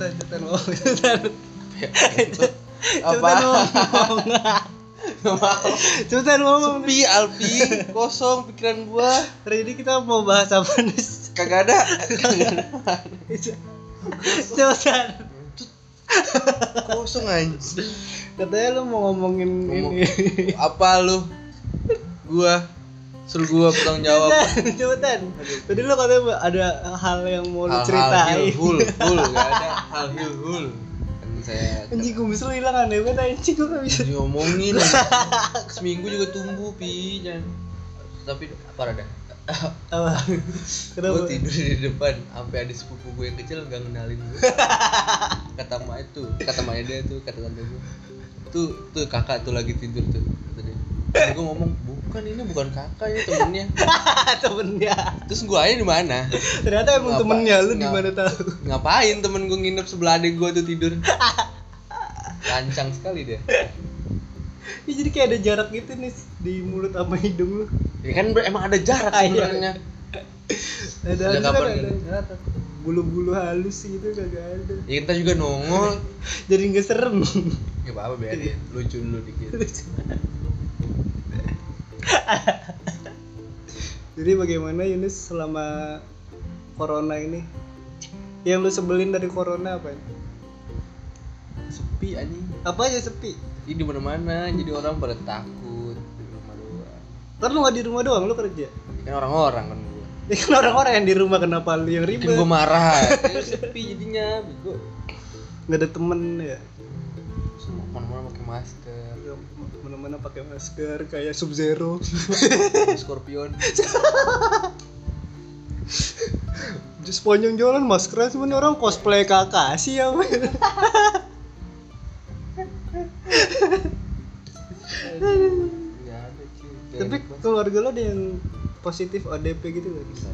cepetan cepetan ngomong cepetan apa? cepetan ngomong. Sepi Alpi. Kosong pikiran gua. Hari ini kita mau bahas apa nih kagak ada. Cepetan kosong anjing. Katanya lu mau ngomongin Ngomong- ini. apa lu? Gua suruh gua bertanggung jawab. Cepetan tadi lu katanya ada hal yang mau hal-hal ceritain. hilhul hul gak ada. Hal hilhul kan saya anjing kumis lu hilang aneh banget anjing gua gak bisa. Diomongin seminggu juga tumbuh pi jangan. Tapi apa ada apa? Gue kenapa tidur di depan sampai ada sepupu gue yang kecil nggak ngenalin gue kata mak itu kata maknya dia tuh kata tante gue tuh tuh kakak tuh lagi tidur tuh kata dia. Terus gue ngomong bukan ini bukan kakak ini temennya. Temennya. Terus gue aja di mana? Ternyata emang Ngapa- temennya lu di mana tahu? ngapain temen gue nginep sebelah adik gue tuh tidur? Lancang sekali dia. Ya, jadi kayak ada jarak gitu nih di mulut sama hidung lu. Ya kan emang ada jarak Ah, iya. sebenarnya. Ada Sejak kapan ada bulu-bulu halus gitu kagak ada. Ya kita juga nongol. Jadi nggak serem. Ya apa apa biarin. Lucu dulu dikit jadi bagaimana Yunus selama corona ini yang lu sebelin dari corona apa sepi anjing apa aja sepi Ini di mana-mana, jadi orang pada takut di rumah doang. kan lu nggak di rumah doang lu kerja Kan orang-orang kan gua. ya kan orang-orang yang di rumah kenapa lu yang ribet gua marah. Ya, sepi jadinya, bego. nggak ada temen ya Semua mana-mana pakai masker. Mana-mana pakai masker kayak sub zero Scorpion. di sepanjang jalan masker cuman orang cosplay kakak sih ya cuy. tapi keluarga lo ada yang positif ODP gitu gak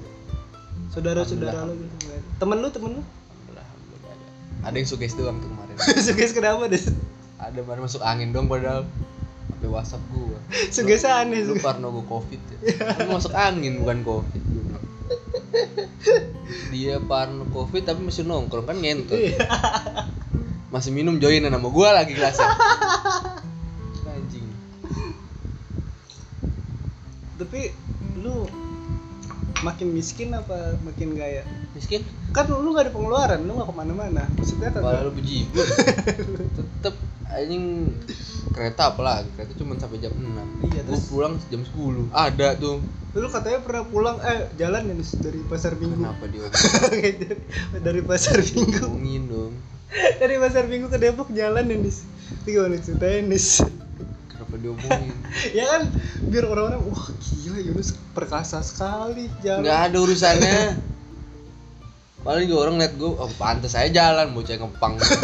saudara-saudara lo gitu temen lu temen lu Alhamdulillah, alhamdulillah ada. Ada yang sugesti doang tuh kemarin. Suges kenapa deh Ada baru masuk angin dong padahal sampai WhatsApp gua. Suges aneh Lu sih parno gua Covid ya. Lu masuk angin bukan Covid. gua. Dia parno Covid tapi masih nongkrong kan ngentot. Iya. Masih minum joinan sama gua lagi kelasnya. Anjing. tapi lu makin miskin apa makin gaya Miskin? kan lu gak ada pengeluaran lu gak ke mana-mana maksudnya kagak lu bejibun. Tetep anjing kereta apa lagi? Kereta cuma sampai jam 6. Iya, terus? pulang jam 10. Ada tuh. lu katanya pernah pulang eh jalan ya dari pasar minggu Kenapa dia dari, dari pasar minggu ngomongin dong? dari pasar minggu ke Depok jalan ya Nis itu gimana ceritanya Nis Kenapa diomongin? ya kan biar orang-orang wah gila Yunus perkasa sekali jalan Nggak ada urusannya. Paling juga orang liat gue, oh pantas saya jalan, bocah ngepang. Gitu.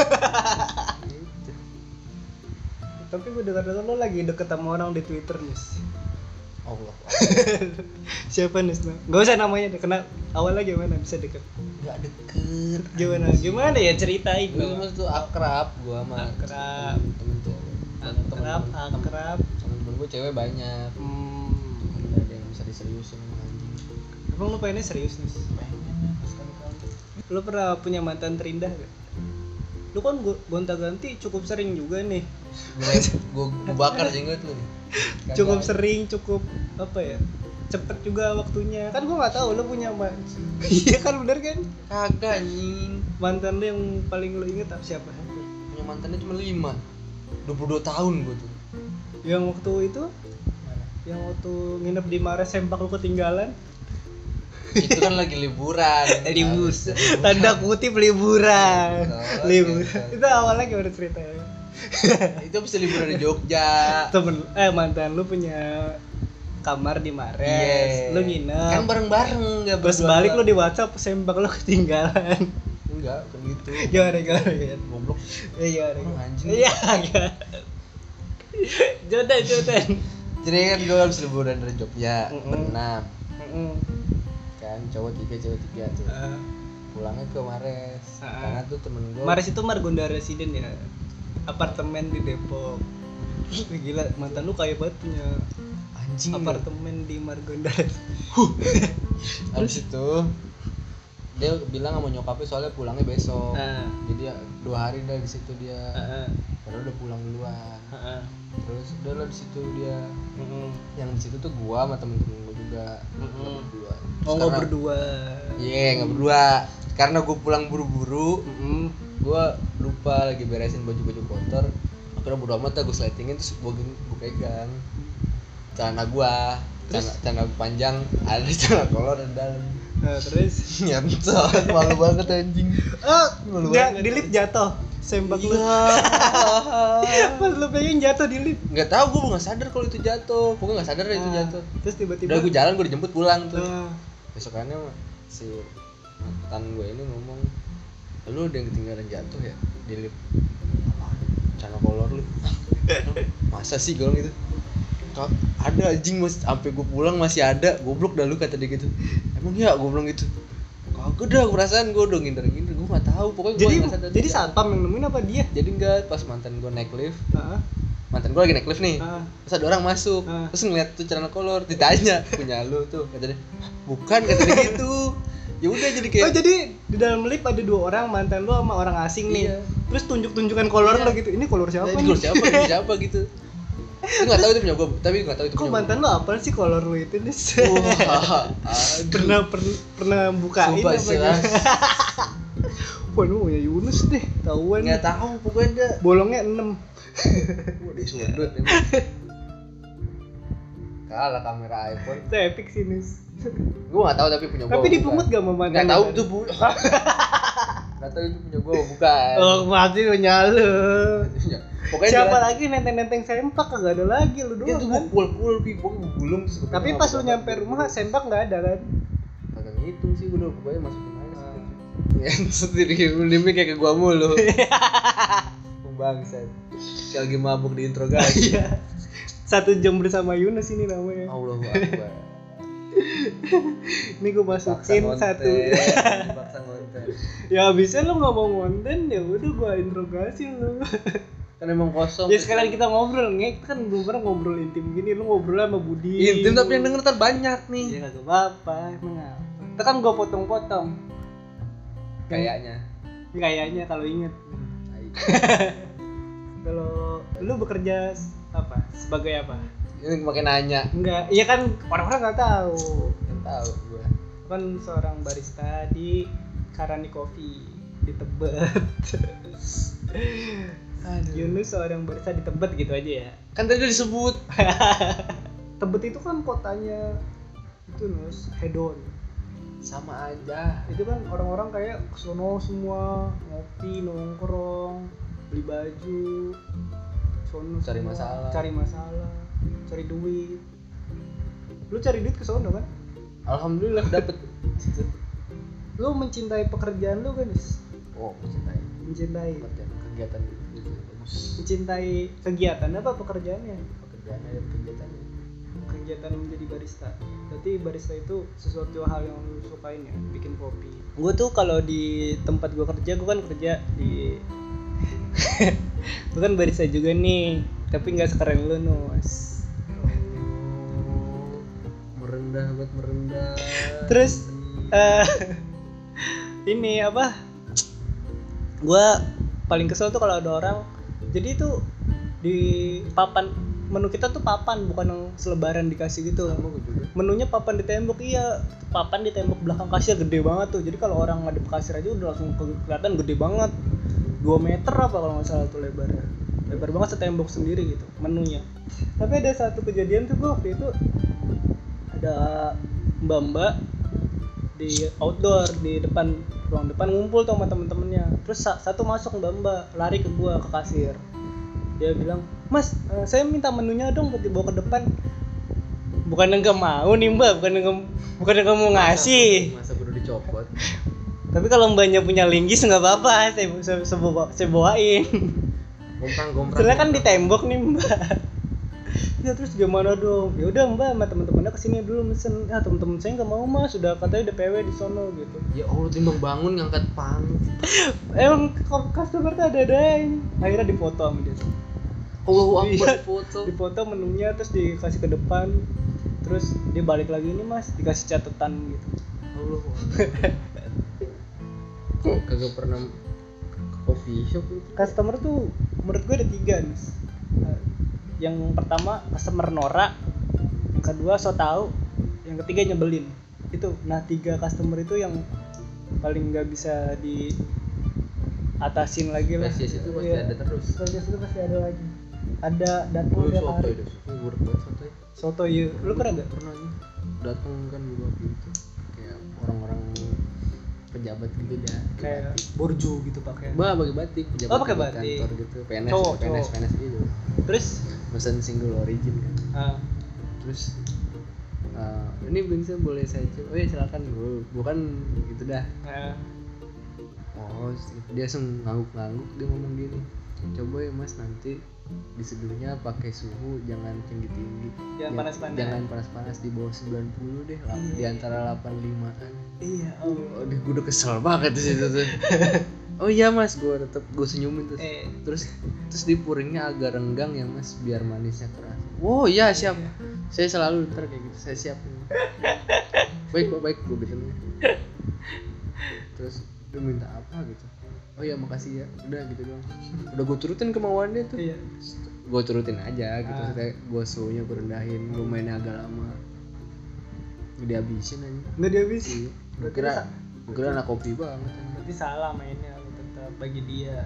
tapi gue dengar dengar lo lagi deket sama orang di Twitter Nis Allah. siapa Nis nah? gak usah namanya deh kenal awalnya gimana bisa deket Nggak deket. gimana gimana ya ceritain Gue dong tuh akrab gue sama Akrab. temen cewek. akrab Temen-temen- akrab Temen-temen gue cewek banyak. hmm. Ada yang bisa diseriusin sama anjing. emang lu pengennya serius Nis Pengen ya, lu pernah punya mantan terindah gak? lu kan go- gonta ganti cukup sering juga nih. Gue gue bakar jenggot lu cukup sering cukup apa ya cepet juga waktunya. Kan gua nggak tahu lu punya man iya kan bener kan? Kagak anjing. mantan lu yang paling lu inget apa? Siapa? Punya mantannya cuma 5 22 tahun gue tuh. yang waktu itu? Yang waktu nginep di Mares sempak lu ketinggalan itu kan lagi liburan. Libur Harus tanda kutip liburan. Oh, liburan gitu. itu awalnya gimana ceritanya? Itu bisa liburan di Jogja. Temen eh mantan lu punya kamar di Mares. Iya. lu nginep. Kan bareng-bareng nggak terus balik lu di WhatsApp sempak lu ketinggalan. Enggak kan gitu. Gimana gimana gimana? Goblok. Iya Orang anjing. iya iya. Jodan Jodan jadi kan gue habis liburan dari Jogja. Mm-mm. berenam. Mm-mm. Kan cowok tiga cewek tiga tuh. Ah, pulangnya ke Mares. Ah. karena tuh temen gue Mares itu Margonda Residen ya. Apartemen di Depok. Gila mantan lu kaya banget punya anjing. apartemen di Margonda habis itu dia bilang sama nyokapnya soalnya pulangnya besok. Ah. jadi ya, dua hari dah di situ dia. Heeh. padahal udah pulang duluan. Heeh. terus udah lah di situ dia. Heeh. yang di situ tuh gua sama temen-temen gua juga. Nggak berdua. Oh, nggak berdua. iya nggak berdua. Karena gua pulang buru-buru Heeh. gua lupa lagi beresin baju-baju kotor. Akhirnya bodo amat dah gua sletingin terus gua, gua pegang. Celana gua celana, celana panjang ada celana kolor dan dalam. Nah, terus? Nyantot malu banget anjing. Oh, Malu nggak banget. di lift jatuh. Sembak lu. Iya. Pas lu pengen jatuh di lift. nggak tahu gue nggak sadar kalau itu jatuh. Pokoknya nggak sadar deh itu Ah, jatuh. Terus tiba-tiba udah gue jalan gue dijemput pulang tuh. Ah. besokannya si mantan gue ini ngomong lu udah yang ketinggalan jatuh ya di lift? Celana kolor lu. Masa sih gue gitu. Kak, ada anjing mas. Sampai gue pulang masih ada. Goblok dah lu kata dia gitu. Emang ya gue bilang gitu. Kagak dah perasaan gue udah ngindar ngindar nggak tahu pokoknya gue jadi nggak sadar jadi satpam yang nemuin apa dia? jadi enggak pas mantan gue naik lift Heeh. mantan gue lagi naik lift nih Ah. terus ada orang masuk Ah. terus ngeliat tuh celana kolor ditanya punya lu tuh kata dia bukan kata dia gitu ya udah jadi kayak Oh jadi di dalam lift ada dua orang mantan lu sama orang asing nih. Iya. Terus tunjuk-tunjukan kolor Iya. lo gitu. Ini kolor siapa "Nah, ini kolor siapa ini siapa gitu Gue nggak tahu itu punya gue tapi nggak tahu itu Kok mantan lu apa sih kolor lu itu nih? gua. wah aduh. pernah pernah pernah bukain Sumpah apa lu Yunus deh, tahuan. nggak tahu pokoknya dia Bolongnya 6 Wah, dia sundut emang kalah kamera iPhone Itu epic sih Nus. gue nggak tahu tapi punya gue Tapi dipungut gak mantan? nggak tahu itu bu nggak tahu itu punya gue bukan Oh, pasti lu nyala. pokoknya Siapa dia- lagi nenteng-nenteng sempak kagak ada lagi lu dia tuh doang kan? pukul pukul pi pokoknya gue gua Tapi pas lu nyampe rumah sempak nggak ada kan? kagak ngitung sih gue udah pokoknya masukin. Ya sendiri demi kayak ke gua mulu bangsat kayak lagi mabuk di interogasi Iya. Satu jam bersama Yunus ini namanya. Allah akbar Ini gue masukin ngonten, satu. ya abisnya lu nggak mau konten ya udah gua interogasi lu. kan emang kosong ya sekalian kita ngobrol ngek kan belum pernah ngobrol intim gini lu ngobrol sama Budi. intim tapi yang denger ntar banyak nih Ya kagak apa-apa, emang apa. Itu kan gua potong-potong. Kayaknya Kayaknya kalau inget. Kalau lu bekerja apa? Sebagai apa? ini makin nanya Enggak, iya kan orang-orang nggak tahu. kan tahu gua Kan seorang barista di Karani Coffee di Tebet. Yunus seorang barista di Tebet gitu aja ya. kan tadi udah disebut Tebet itu kan kotanya itu Nus, hedon. Sama aja Itu kan orang-orang kayak kesono semua ngopi, nongkrong, beli baju, sono Cari semua, masalah. cari masalah, cari duit. Lu cari duit ke sono kan? alhamdulillah dapet Lu mencintai pekerjaan lu kan, oh mencintai Mencintai. kegiatan kegiatan itu bagus Mencintai kegiatan apa pekerjaannya? pekerjaannya dan kegiatannya kegiatan menjadi barista. Berarti barista itu sesuatu hal yang lu sukain ya? Bikin kopi. Gue tuh kalau di tempat gue kerja gue kan kerja di gue kan barista juga nih. Tapi nggak sekeren lu nus merendah banget merendah. Terus eh ini apa? Gue paling kesel tuh kalau ada orang. Jadi itu di papan menu kita tuh papan bukan yang selebaran dikasih gitu. Gue juga menunya papan di tembok iya. Papan di tembok belakang kasir gede banget tuh. Jadi kalau orang ngadep kasir aja udah langsung ke- kelihatan gede banget. 2 meter apa kalau nggak salah tuh lebarnya lebar banget setembok sendiri gitu menunya. Tapi ada satu kejadian tuh gua waktu itu ada mbak-mbak di outdoor di depan ruang depan ngumpul tuh sama temen-temennya. Terus sa- satu masuk mbak-mbak lari ke gua ke kasir. Dia bilang mas eh, saya minta menunya dong buat dibawa ke depan. Bukan nggak mau nih mbak. Bukan nggak bukan nggak mau ngasih. masa udah dicopot? Tapi kalau mbaknya punya linggis nggak apa-apa. Saya saya, saya, bawa- saya bawain. Gomprang gomprang Soalnya kan di tembok nih mbak. Ya terus gimana dong? Ya udah mbak sama teman-temannya ke sini dulu mesen. Ah teman-teman saya nggak mau mas. Sudah katanya udah pw di sono gitu. Ya allah timbang bangun ngangkat pang. Emang customer tuh ada ada akhirnya difoto sama dia allah Iya. akbar foto. difoto menunya terus dikasih ke depan. Terus dia balik lagi ini mas dikasih catatan gitu. Allah akbar. kagak pernah ke coffee shop gitu customer tuh menurut gue ada tiga nih Eh, yang pertama customer norak. Yang kedua so tau. Yang ketiga nyebelin. Itu. Nah tiga customer itu yang paling nggak bisa di atasin lagi lah. Spesies itu pasti Iya. ada terus. Spesies itu pasti ada lagi ada datang tiap soto itu, banget soto soto iya lu pernah gak Pernah nih, datang kan gue waktu itu kayak orang-orang pejabat gitu dah. kayak borju gitu pakaian Bah pakai batik, pejabat Oh, pakai batik. kantor gitu, PNS, Cowok, PNS, cowok. PNS gitu. terus Pesan single origin kan. ah, Terus eh, ini bisa boleh saya coba? Oh ya silakan, gue bukan gitu dah. ah, Oh, dia langsung ngangguk-ngangguk dia ngomong gini. Coba ya mas nanti diseduhnya pakai suhu jangan tinggi-tinggi Jangan Ya, panas-panas. jangan panas-panas di bawah 90 deh lah di antara 85an iya oh. Aduh, gue udah kesel banget di situ tuh. oh iya mas, gue tetep gue senyumin terus. eh Terus terus dipuringnya agak renggang ya mas, biar manisnya keras. Oh iya siap. Saya selalu ntar kayak gitu, saya siap. baik baik gue bilangnya. Terus dia minta apa gitu. Oh iya makasih ya, udah gitu doang. Udah gue turutin kemauannya tuh. iya Gue turutin aja gitu, Ah. gue suhunya gue rendahin, gue mainnya agak lama. Udah habisin aja. nggak dihabisin Iya. Gue kira, gue kira anak kopi banget. berarti salah mainnya tetap bagi dia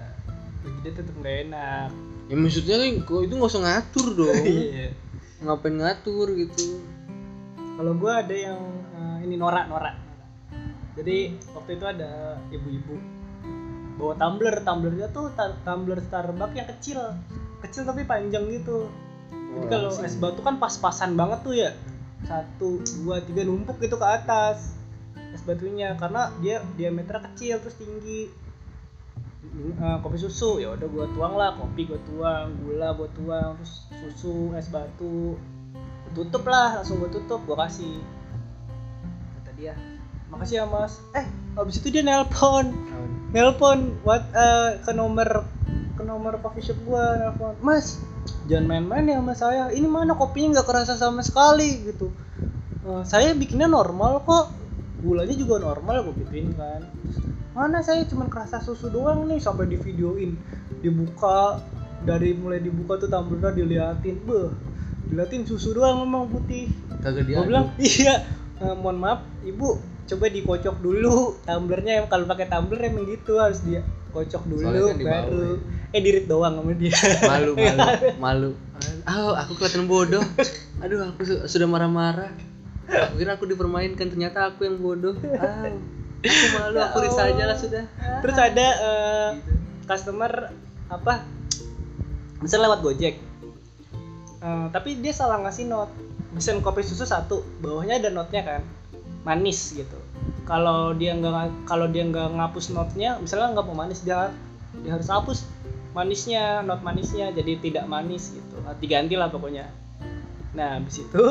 bagi dia tetap nggak enak Ya maksudnya kan kok itu nggak usah ngatur dong. iya Ngapain ngatur gitu? kalau gua ada yang eh, ini norak norak jadi waktu itu ada ibu-ibu bawa tumbler tumblernya tuh tumbler Starbucks yang kecil kecil tapi panjang gitu. Jadi Wah, kalau es batu kan pas-pasan banget tuh ya. Satu dua tiga numpuk gitu ke atas es batunya karena dia diameternya kecil terus tinggi. Eh, kopi susu ya udah gua tuang lah kopi gua tuang gula gua tuang terus susu es batu. Gua tutup lah langsung gua tutup gua kasih. Kata dia makasih ya mas. Eh habis itu dia nelpon. Nelpon. What eh, ke nomor ke nomor coffee shop gua nelpon. Mas jangan main-main ya sama saya. Ini mana kopinya nggak kerasa sama sekali gitu. "Eh, saya bikinnya normal kok. Gulanya juga normal gue gituin kan. Mana saya cuma kerasa susu doang nih sampai di videoin dibuka dari mulai dibuka tuh tumblernya diliatin. Beh diliatin susu doang memang putih. Kagak gue dia. bilang iya eh, mohon maaf ibu coba dikocok dulu tumblernya kalau pakai tumbler emang gitu harus dia kocok dulu kan baru eh dirit doang sama dia malu malu malu. Oh, aku kelihatan bodoh. Aduh, aku su- sudah marah-marah. Aku kira aku dipermainkan, ternyata aku yang bodoh. Ah, aku malu, aku risah aja lah sudah. terus ada eh, customer apa misalnya lewat gojek Eh, tapi dia salah ngasih not mesin kopi susu satu bawahnya ada notnya kan manis gitu. Kalau dia nggak kalau dia nggak ngapus notnya misalnya nggak mau manis dia dia harus hapus manisnya not manisnya jadi tidak manis gitu. Nah, diganti lah pokoknya. Nah habis itu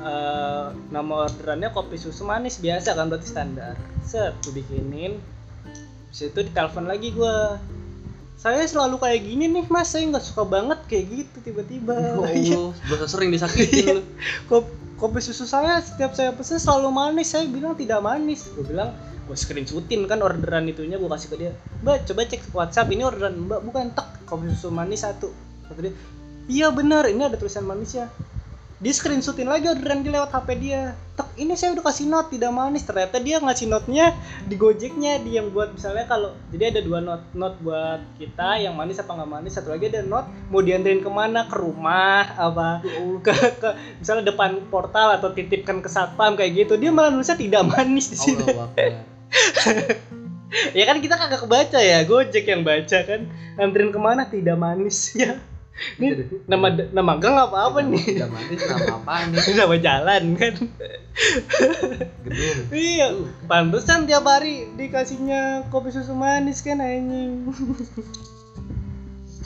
eh nama orderannya kopi susu manis biasa kan berarti standar. Set gue bikinin. Habis itu ditelepon lagi gua saya selalu kayak gini nih mas. Saya nggak suka banget kayak gitu tiba-tiba. Iya. Allah, berasa sering disakitin lu. Kop- kopi susu saya setiap saya pesen selalu manis. Saya bilang tidak manis. Gue bilang gue screenshotin kan orderan itunya gue kasih ke dia. Mbak coba cek WhatsApp ini orderan mbak bukan. Tek kopi susu manis satu. Kata dia iya benar ini ada tulisan manisnya dia screenshotin lagi orderan dia lewat HP dia. Tek ini saya udah kasih not tidak manis. Ternyata dia ngasih notnya di gojeknya dia yang buat misalnya kalau jadi ada dua not not buat kita yang manis apa nggak manis. Satu lagi ada not mau dianterin ke mana? Ke rumah apa? Ke, ke misalnya depan portal atau titipkan ke satpam kayak gitu. Dia malah nulisnya tidak manis di sini. Ya kan kita kagak kebaca ya. Gojek yang baca kan anterin ke mana? Tidak manis. Ya ini nama nama gang apa apa nih? Udah manis nama apaan nih? nama jalan kan? Gedung. iya pantesan tiap hari dikasihnya kopi susu manis kan anjing?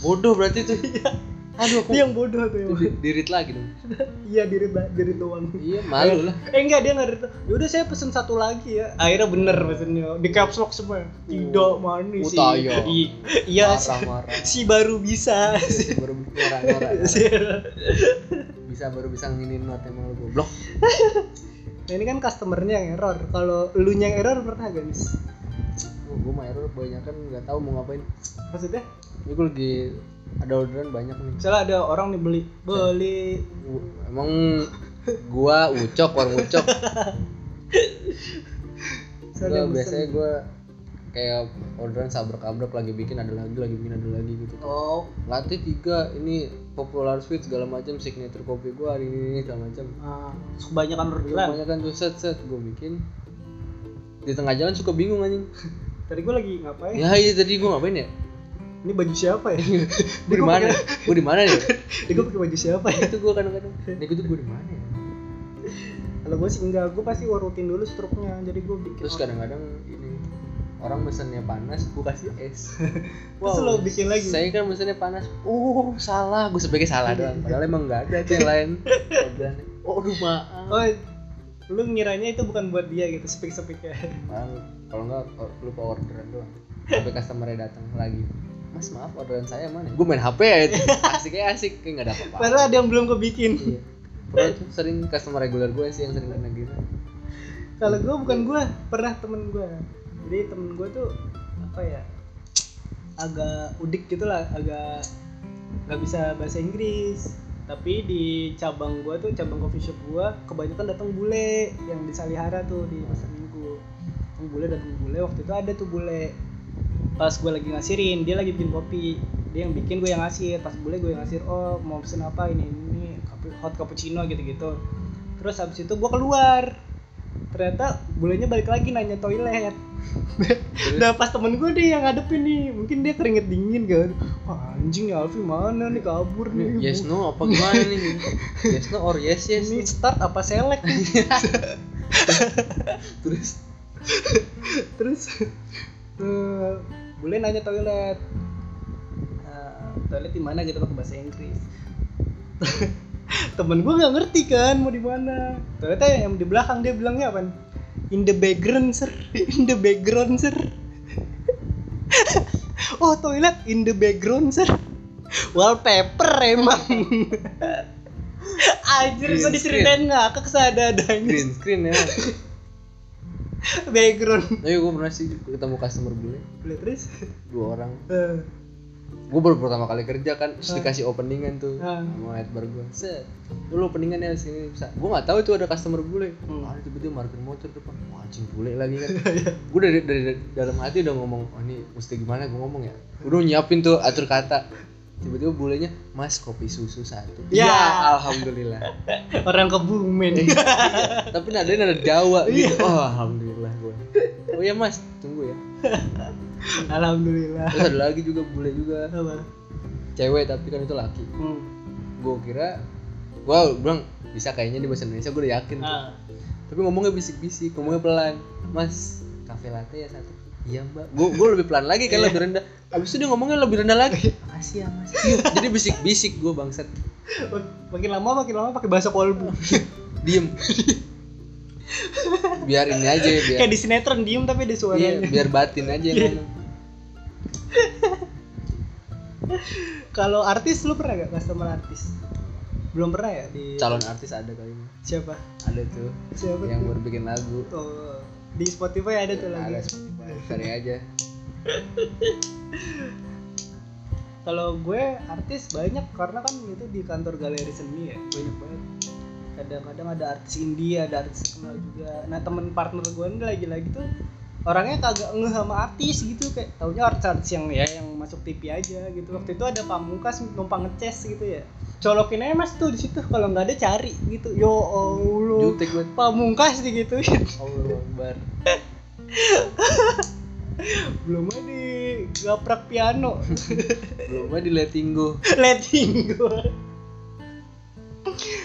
Bodoh berarti tuh. Aduh, aku Dia yang bodoh tuh emang. di- dirit lagi dong. iya diri diri doang Iya, malu lah. eh enggak dia nggak diri yaudah saya pesen satu lagi ya akhirnya bener pesennya di caps lock semua tidak manis sih Oh. I- iya si, si baru bisa baru ngora-ngora. Bisa baru bisa nginin not emang lu goblok. Nah ini kan customernya yang error. Kalau lu yang error pernah gak nis? gue mah error banyak kan nggak tahu mau ngapain. Maksudnya? Ini gue lagi ada orderan banyak nih. Misalnya ada orang nih beli beli. Emang gua ucok orang ucok. Gua biasanya gua kayak orderan sabrak abrak lagi bikin ada lagi lagi bikin ada lagi gitu. Oh. Latih tiga ini popular sweet segala macam signature kopi gua hari ini, ini segala macam. Ah, kebanyakan orderan banyak kan tuh set set. Gua bikin. Di tengah jalan suka bingung anjing tadi gue lagi ngapain? Ya iya tadi gua ngapain ya? Ini baju siapa ya? Gua di mana? gua di mana ya? Ini gue pakai baju siapa ya? Itu gua kadang-kadang. Ini gua tuh gua di mana ya? Kalau gue sih enggak gue pasti urutin dulu struknya jadi gue bikin terus kadang-kadang ini orang mesennya panas gua kasih es. Terus lo bikin lagi? saya kan mesennya panas. Oh salah. Gue sebagai salah doang. Padahal emang nggak ada yang lain. Oh aduh maaf. Oh lu ngiranya itu bukan buat dia gitu speak speak ya Malah, kalau nggak or- lupa orderan doang. Sampai customernya datang lagi. Mas maaf orderan saya mana gue main hp ya itu. Asik kayak asik. Kayak nggak ada apa-apa. Padahal ada yang belum kebikin. Iya. Pernah tuh sering customer reguler gue sih yang sering kena gitu kalau gue bukan gue pernah temen gue jadi temen gue tuh apa ya agak udik gitu lah agak nggak bisa bahasa Inggris. Tapi di cabang gue tuh cabang coffee shop gue kebanyakan datang bule yang di Salihara tuh di pasar minggu bule datang bule. Waktu itu ada tuh bule. Pas gue lagi ngasirin dia lagi bikin kopi. Dia yang bikin gue yang ngasir. Pas bule gue yang ngasir oh mau pesen apa ini ini hot cappuccino gitu gitu terus habis itu gue keluar. Ternyata bulenya balik lagi nanya toilet. Nah pas temen gue deh yang ngadepin nih. Mungkin dia keringet dingin kan. Wah anjing ya Alfi mana nih? Kabur nih. Yes no apa gimana nih? Yes no or yes yes Ini start apa selek nih? Terus Terus eh, Bule nanya toilet. Nah, Toilet di mana gitu pakai bahasa Inggris? Temen gue nggak ngerti kan mau di mana. Toiletnya yang di belakang dia bilangnya apa? In the background sir. In the background sir. Oh toilet in the background sir. Wallpaper emang. Anjir gue diceritain ngakak seadanya green screen ya Background. Tapi gue pernah sih ketemu customer bule. Boleh terus? Dua orang. Eh, gue baru pertama kali kerja kan terus dikasih openingan tuh Ah. sama head bar gue set dulu openingan ya sini. Gue nggak tahu itu ada customer bule. Hmm. ah tiba-tiba parkir motor depan wah anjing bule lagi kan. Gue dari, dari dari dalam hati udah ngomong oh ini mesti gimana? Gue ngomong ya. Udah nyiapin tuh atur kata tiba-tiba bulenya mas kopi susu satu. Ya. alhamdulillah. Orang kebumen Iya, tapi nadanya nada Jawa gitu. Oh alhamdulillah gue oh ya mas tunggu ya. Alhamdulillah. Terus ada lagi juga bule juga. Apa? cewek tapi kan itu laki. Hmm. gue kira gue bilang bisa kayaknya di bahasa Indonesia gue udah yakin tuh. Ah. tapi ngomongnya bisik-bisik ngomongnya pelan. Mas kafe latte ya satu iya mbak gue gue lebih pelan lagi kan lebih rendah abis itu dia ngomongnya lebih rendah lagi makasih ya mas Iya. jadi bisik-bisik gue bangsat Makin lama makin lama pakai bahasa kolbu. diem biar ini aja biar Kayak di sinetron diem tapi ada iya, suaranya. biar batin aja yang ngomong Kalau artis lu pernah gak customer artis? Belum pernah ya di calon artis ada kali ini siapa? ada tuh Siapa yang tuh? baru bikin lagu Oh, di Spotify ada tuh ada lagi. Cari aja Kalau gue artis banyak karena kan itu di kantor galeri seni ya banyak banget. Kadang-kadang ada artis India, ada artis terkenal juga. Nah temen partner gue ini lagi-lagi tuh orangnya kagak ngeh sama artis gitu kayak taunya artis-artis yang ya yang masuk TV aja gitu. Waktu itu ada pamungkas numpang ngeces gitu ya. Colokin aja mas tuh di situ kalau nggak ada cari gitu. Yo Allah. jutek banget Pamungkas digituin. Allah Akbar Belum ada gaprak piano. belum aja di letting go. Letting go.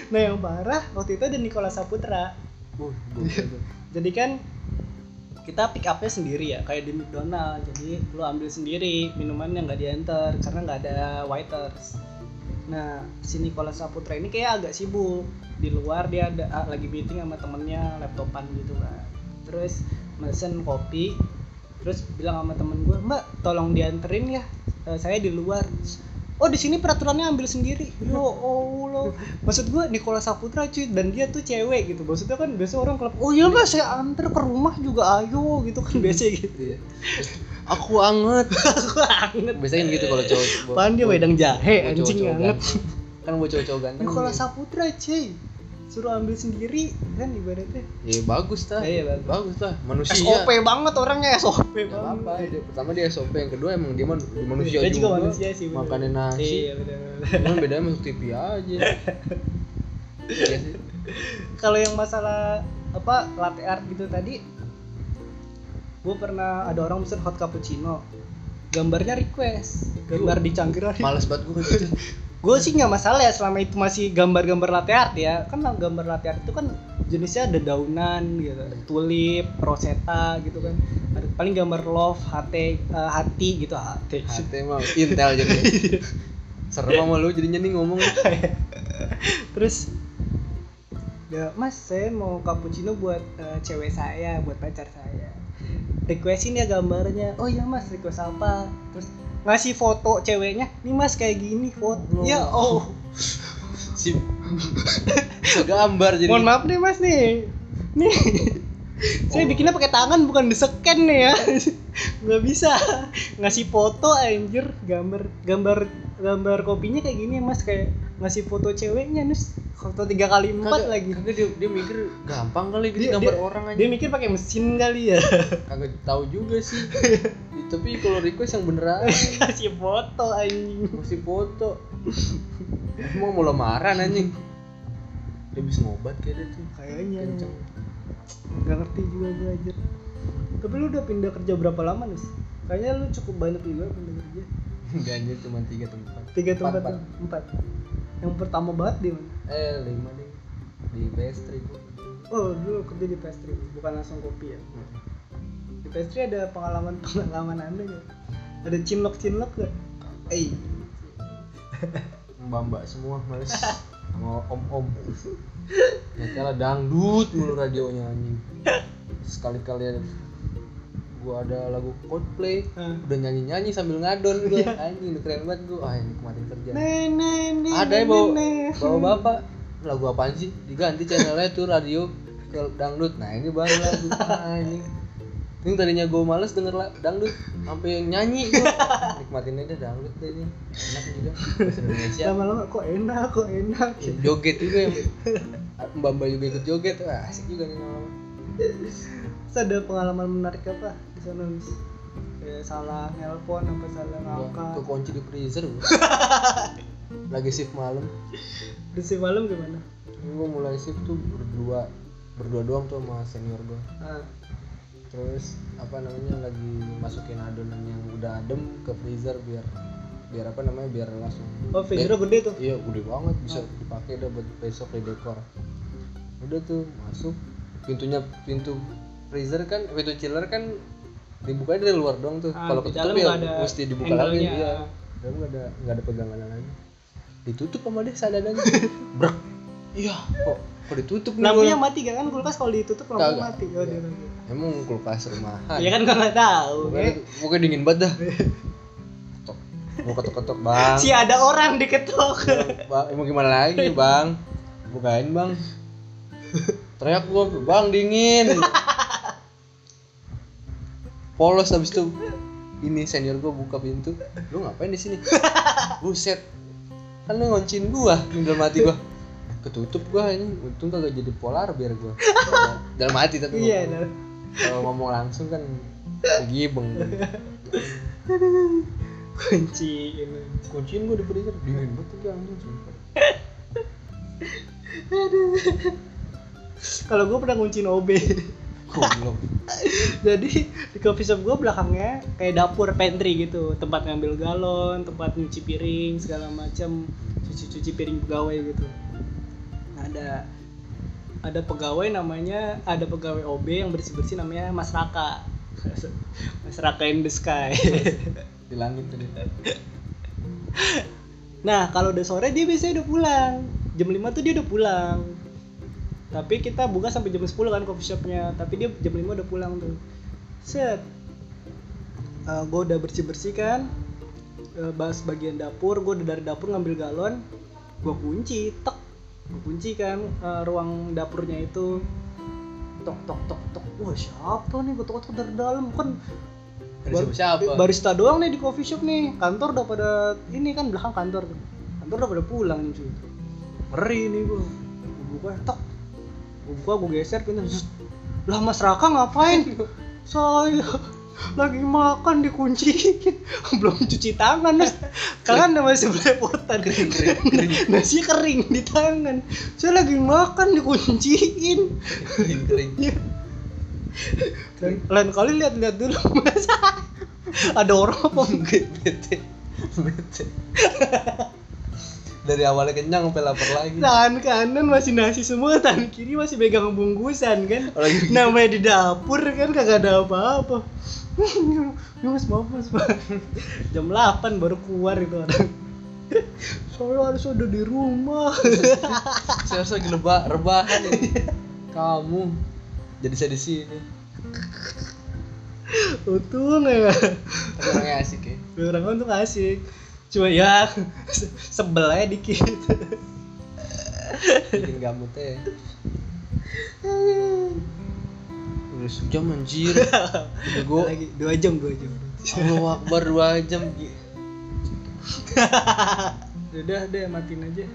Nah yang parah waktu itu ada Nikola Saputra. Uh, jadi kan kita pick upnya sendiri ya kayak di McDonald. Jadi lu ambil sendiri minuman yang nggak diantar karena nggak ada waiters. Nah si Nikola Saputra ini kayak agak sibuk. Di luar dia ada ah, lagi meeting sama temennya laptopan gitu kan. Terus mesen kopi terus bilang sama temen gue mbak tolong dianterin ya Eh, saya di luar oh di sini peraturannya ambil sendiri ya allah maksud gua Nikola Saputra cuy dan dia tuh cewek gitu maksudnya kan biasa orang klub oh iya mas saya antar ke rumah juga ayo gitu kan biasa gitu Iya. Aku anget. aku anget Biasanya gitu kalau cowok. Apaan dia wedang jahe anjing anget. Kan buat cowok-cowok ganteng. Nikola. Saputra cuy suruh ambil sendiri kan ibaratnya Ya bagus lah. Iya, bagus. bagus lah. Manusia. SOP banget orangnya SOP Gak banget apa-apa. Dia- Pertama dia SOP, yang kedua emang dia man- dia manusia Dia juga juga. manusia sih, bener. Makannya nasi. iya benar Cuman bedanya masuk TV aja. Iya sih. kalau yang masalah apa latte art gitu tadi gue pernah ada orang pesen hot cappuccino gambarnya request gambar di cangkir Males banget gue. Gue sih nggak masalah ya selama itu masih gambar-gambar latte art ya. Kan gambar latte art itu kan jenisnya ada daunan gitu tulip rosetta gitu kan. Ada paling gambar love hati eh, hati gitu hati Hati emang intel jadi. Serem sama lu jadinya nih ngomong. terus ya mas saya mau cappuccino buat eh, cewek saya buat pacar saya. Requestin ya gambarnya. Oh iya mas request apa? Terus ngasih foto ceweknya nih mas kayak gini foto. Ya oh Si gambar jadi. mohon maaf nih mas nih. Nih. Saya bikinnya pakai tangan bukan di scan nih ya. Nggak bisa. Ngasih foto anjir. Gambar gambar gambar kopinya kayak gini mas kayak ngasih foto ceweknya nus foto tiga kali empat lagi Kagak dia, dia mikir gampang kali gitu Dia- gambar dia- orang aja. dia mikir pakai mesin kali ya Kagak tahu juga sih. Tapi kalau request yang beneran kasih foto anjing mesti foto. Emang mau lamaran anjing. Dia bisa ngobat kayak dia tuh. kayaknya Kenceng. nggak ngerti juga gue aja tapi lu udah pindah kerja berapa lama nih kayaknya lu cukup banyak juga pindah kerja Enggak anjir cuma tiga tempat. tiga tempat Empat, empat yang pertama banget di mana Eh lima deh. Di pastry gua. oh dulu kerja di pastry bukan langsung kopi ya? Di pastry ada pengalaman pengalaman anda nggak? Ada cinlok cinlok gak eh Mbak mbak semua males sama om om. Ya dangdut mulu radionya anjing. Sekali gua ada lagu Coldplay Ah. udah nyanyi nyanyi sambil ngadon gua. Anjing udah keren banget gua. Ah ini kemarin kerja. Nenek ada ya bawa bawa bapak. Lagu apaan sih? Diganti channelnya tuh radio ke dangdut. Nah ini baru lagu. Ah, anjing ini tadinya gue males denger la- dangdut sampai nyanyi gue nikmatin aja dangdut deh ini. Enak juga. Indonesia. Lama-lama kok enak kok enak. Joget juga ya. Mbak mbak juga ikut joget. Wah asik juga nih lama Terus ada pengalaman menarik apa di sana? Kayak salah nelpon apa salah ngangkat. Kekunci di freezer lagi shift malam. Di si malam gimana? Gue mulai shift tuh berdua berdua doang tuh sama senior gue ah, terus apa namanya lagi masukin adonan yang udah adem ke freezer biar biar apa namanya biar langsung oh freezer gede tuh? iya gede banget bisa dipakai udah buat besok di dekor. Udah tuh masuk pintunya pintu freezer kan pintu chiller kan dibuka dari luar dong tuh Ah, kalau ketutup ya mesti dibuka lagi ya dalam nggak ada nggak ada pegangan lagi ditutup sama dia sadadanya brek iya kok kok ditutup nih lampunya gua? mati kan kulkas kalau ditutup lampu mati oh dia mati emang kulkas rumahan ya kan gua nggak tahu Pokoknya, ya. pokoknya dingin banget dah. Ketok. Mau ketok-ketok bang. si ada orang diketok bang. Emang gimana lagi bang? Bukain bang. Teriak gua, bang dingin. Polos habis itu ini senior gua buka pintu. Lu ngapain di sini? Buset. Kan lu ngoncin gua di dalam hati gua. Ketutup gua ini. Untung kagak jadi polar biar gua. Dalam hati tapi iya nah. kalau ngomong langsung kan gibeng. kunci ini kunciin gue di freezer dingin banget tuh anjing sumpah kalau gua pernah nguncin OB goblok. Jadi di coffee shop gua belakangnya kayak dapur pantry gitu. Tempat ngambil galon tempat nyuci piring segala macam cuci-cuci piring pegawai gitu. Ada ada pegawai namanya ada pegawai OB yang bersih-bersih namanya Mas Raka. Mas Raka in the sky. Di langit tadi nah kalau udah sore dia biasanya udah pulang. Jam 5 tuh dia udah pulang tapi kita buka sampai jam 10 kan coffee shopnya. Tapi dia jam 5 udah pulang tuh. Set. Gue udah bersih bersih kan. Eh, bahas bagian dapur gue dari dapur ngambil galon. Gue kunci tek. Gue kunci kan eh, ruang dapurnya itu. Tok tok tok tok. Wah siapa nih? Gue tok tok dari dalam. Kan bar- siapa-siapa. barista doang nih di coffee shop nih. Kantor udah pada ini kan belakang kantor. Kantor udah pada pulang nih cuy. Ngeri nih gue gue buka tok gue buka gue geser pintu lah mas Raka ngapain? Saya lagi makan dikunciin belum cuci tangan mas. Tangan masih belepotan. Kering, kering, kering. nasi kering di tangan. Saya lagi makan dikunciin. Kering kering. Iya. Dan lain kali lihat-lihat dulu mas. Ada orang apa? Enggak bete bete dari awalnya kenyang sampai lapar lagi. Tangan kanan masih nasi semua tangan kiri masih pegang bungkusan kan? Lagi gitu. namanya di dapur kan? Kagak ada apa-apa. Ya mas maaf mas. Jam 8 baru keluar itu orang. Saya harus ada di rumah. Saya harus lagi lebah rebahan ini. Kamu. Jadi saya di sini. Untung ya. Tapi orangnya asik ya. Orang untung asik cuma ya sebel aja dikit. Bikin ya udah sejam anjir. Gue lagi dua jam dua jam. Allah Akbar dua jam udah deh matiin aja